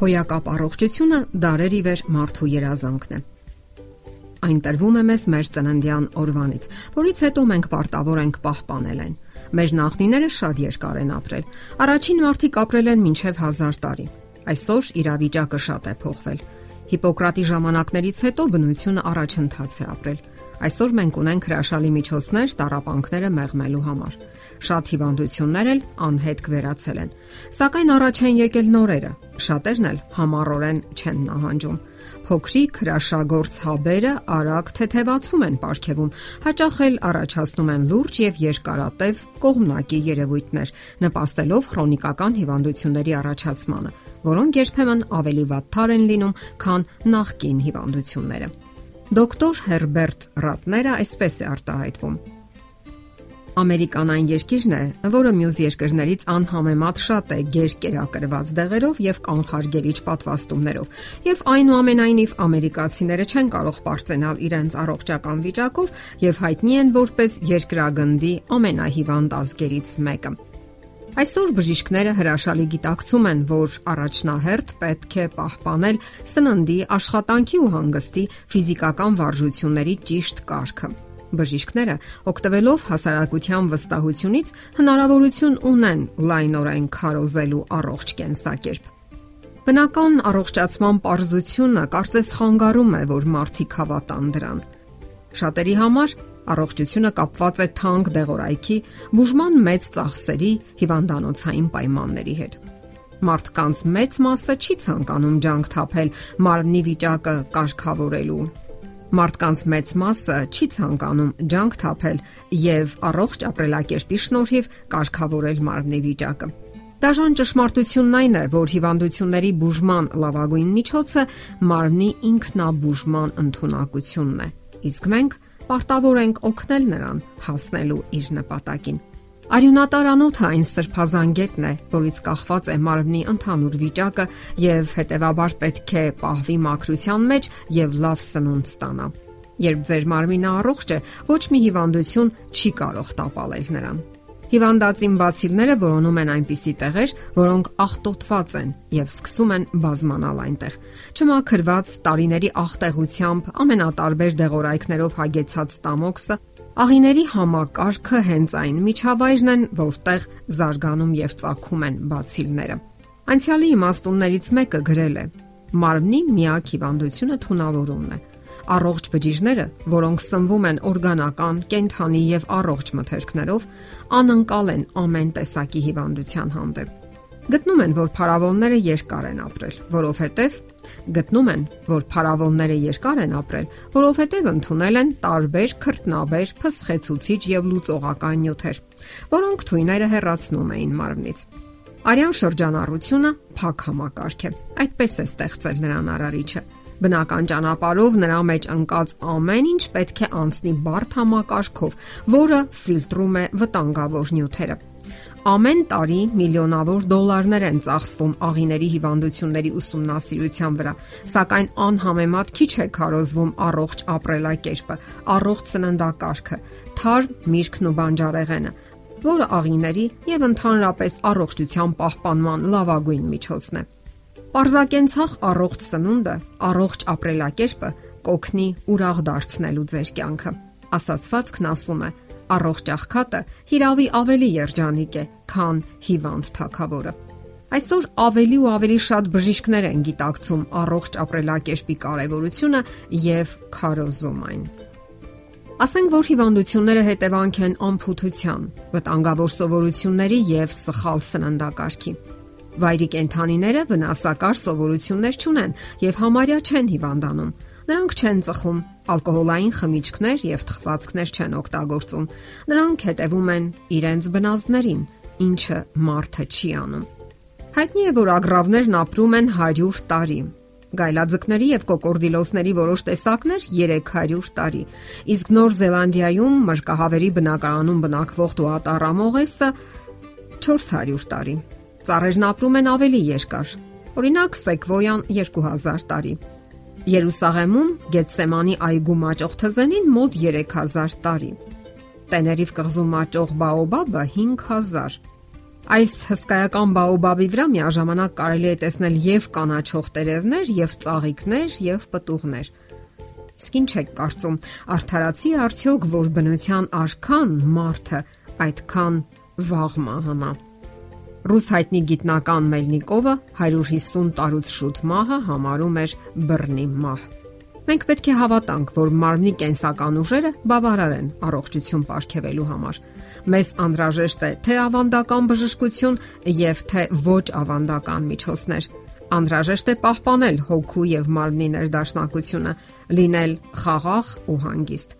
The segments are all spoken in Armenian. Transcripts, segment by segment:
Հոյակապ առողջությունը դարեր ի վեր մարդու երազանքն է։ Այն տրվում է մեզ մեր ծննդյան օրվանից, որից հետո մենք պարտավոր ենք պահպանել այն։ Մեր նախնիները շատ երկար են ապրել։ Առաջին մարդիկ ապրել են մինչև 1000 տարի։ Այսօր իրավիճակը շատ է փոխվել։ Հիպոկրատի ժամանակներից հետո բնությունը առաջընթաց է ապրել։ Այսօր մենք ունենք հրաշալի միջոցներ տարապանքները մեղմելու համար։ Շատ հիվանդություններ էլ անհետ կվերացել են։ Սակայն առաջ են եկել նորերը, շատերն էլ համառորեն չեն նահանջում։ Փոքրիկ հրաշագործ հաբերը արագ թեթևացում են ապարքեվում, հաճախ էլ առաջացնում են լուրջ եւ երկարատև կողմնակի երևույթներ, նպաստելով քրոնիկական հիվանդությունների առաջացմանը, որոնք երբեմն ավելի վատթար են լինում, քան նախկին հիվանդությունները։ Դոկտոր Հերբերտ Ռատները այսպես է արտահայտվում. Ամերիկան այն երկիրն է, որը մյուս երկրներից անհամեմատ շատ է գերկերակրված դեղերով եւ կանխարգելիչ պատվաստումներով։ Եվ այնուամենայնիվ ամերիկացիները չեն կարող ապարծենալ իրենց առողջական վիճակով եւ հայտնի են որպես երկրագնդի ամենահիվանդ ազգերից մեկը։ Այսօր բժիշկները հրաշալի գիտակցում են, որ առաջնահերթ պետք է պահպանել սննդի, աշխատանքի ու հանգստի ֆիզիկական վարժությունների ճիշտ կարգը Բժիշկները, օգտվելով հասարակության վստահությունից, հնարավորություն ունեն լայնորեն քարոզելու առողջ կենսակերպ։ Բնական առողջացման པարզությունը կարծես խանգարում է, որ մարդիկ հավատան դրան։ Շատերի համար առողջությունը կապված է թանկ դեղորայքի, բուժման մեծ ծախսերի, հիվանդանոցային պայմանների հետ մարդկանց մեծ մասը չի ցանկանում ջանք թափել մարմնի վիճակը կարգավորելու Մարդկանց մեծ մասը չի ցանկանում ջանք թափել եւ առողջ ապրելակերպի շնորհիվ կարգավորել մարմնի վիճակը։ Դաժան ճշմարտությունն այն է, որ հիվանդությունների բուժման լավագույն միջոցը մարմնի ինքնաբուժման ընտունակությունն է։ Իսկ մենք պարտավոր ենք օգնել նրան հասնելու իր նպատակին։ Արյունատարանոթը այն սրբազանգետն է, որից կախված է մարմնի ընդհանուր վիճակը եւ հետեւաբար պետք է պահվի մաքրության մեջ եւ լավ սնունդ ստանա։ Երբ ձեր մարմինը առողջ է, ոչ մի հիվանդություն չի կարող տապալել նրան։ Հիվանդացին բացիլները որոնում են այնպիսի տեղեր, որոնք աղտոտված են եւ սկսում են բազմանալ այնտեղ։ Չմաքրված տարիների աղտեղությամբ ամենատարբեր դեղորայքներով հագեցած ստամոքսը Աղիների համակարգը հենց այն միջավայրն են, որտեղ զարգանում եւ ծագում են բացիլները։ Անցյալի իմաստուններից մեկը գրել է. Մարմնի միակ հիվանդությունը թունավորումն է։ Առողջ բջիջները, որոնք սնվում են օրգանական, կենթանի եւ առողջ մթերքներով, անկալ են ամեն տեսակի հիվանդության հանդեպ։ Գտնում են, որ փարավոնները երկար են ապրել, որովհետև գտնում են, որ փարավոնները երկար են ապրել, որովհետև ընդունել են տարբեր քրտնաբեր, փսխեցուցիչ եւ լուծողական նյութեր, որոնք թույները հեռացնում էին մարմնից։ Արյան շրջանառությունը փակ համակարգ է։ Այդպես է ստեղծել նրան արարիչը։ Բնական ճանապարհով նրա մեջ ընկած ամեն ինչ պետք է անցնի բարդ համակարգով, որը ֆիլտրում է վտանգավոր նյութերը Ամեն տարի միլիոնավոր դոլարներ են ծախսվում աղիների հիվանդությունների ուսումնասիրության վրա, սակայն անհամեմատ քիչ է քարոզվում առողջ ապրելակերպը, առողջ սննդակարգը, թարմ միրգն ու բանջարեղենը, որը աղիների եւ ընդհանրապես առողջության պահպանման լավագույն միջոցն է։ Պարզակենցաղ առողջ սնունդը, առողջ ապրելակերպը կօգնի ուրախ դարձնելու ձեր կյանքը։ Ասացվածքն ասում է Առողջ աղքատը հիրավի ավելի երջանիկ է, քան հիվանդ թակավորը։ Այսօր ավելի ու ավելի շատ բժիշկներ են գիտակցում առողջ ապրելակերպի կարևորությունը եւ քարոզում այն։ Ասենք որ հիվանդությունները հետևանք են անփութության, վտանգավոր սովորությունների եւ սխալ սննդակարգի։ Վայրի կենթանիները վնասակար սովորություններ չունեն եւ համարյա չեն հիվանդանում Նրանք չեն ծխում, ալկոհոլային խմիչքներ եւ թխվածքներ չեն օգտագործում։ Նրանք հետևում են իրենց բնազդներին, ինչը մարդը չի անում։ Հայտնի է, որ ագռավներն ապրում են 100 տարի։ Գայլաձկների եւ կոկորդիլոսների որոշ տեսակներ 300 տարի, իսկ Նոր Զելանդիայում մրկահավերի բնակարանում բնակվող դուատառամողեսը 400 տարի։ Ծառերն ապրում են ավելի երկար։ Օրինակ, սեկվոյան 2000 տարի։ Երուսաղեմում Գետսեմանի այգու մաճող թզենին մոտ 3000 տարի։ Տեներիվ կղզու մաճող բաոբաբը 5000։ Այս հսկայական բաոբաբի վրա միաժամանակ կարելի է տեսնել եւ կանաչող տերևներ, եւ ծաղիկներ, եւ պտուղներ։ Իսկ ինչ եք կարծում, արդարացի արդյոք, որ բնության արքան մարդը այդքան վաղ մահանա։ Ռուս հայտնի գիտնական Մելնիկովը 150 տարուց շուտ մահը համարում էր բռնի մահ։ Մենք պետք է հավատանք, որ մարմնի կենսական ուժերը բավարար են առողջություն ապարգևելու համար։ Մեզ անհրաժեշտ է թե ավանդական բժշկություն եւ թե ոչ ավանդական միջոցներ։ Անհրաժեշտ է պահպանել հոգու եւ մարմնի ներդաշնակությունը, լինել խաղաղ ու հանգիստ։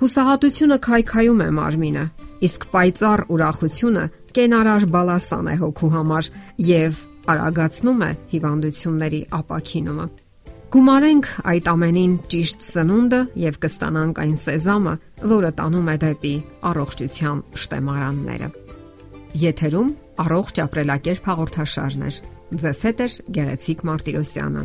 Հուսահատությունը քայքայում է մարմինը, իսկ պայծառ ուրախությունը կենարար բալասան է հոգու համար եւ արագացնում է հիվանդությունների ապակինումը։ Գումարենք այդ ամենին ճիշտ սնունդը եւ կստանանք այն սեզամը, որը տանում է դեպի առողջության շտեմարանները։ Եթերում առողջ ապրելակերպ հաղորդաշարն է։ Ձեզ հետ է Գեղեցիկ Մարտիրոսյանը։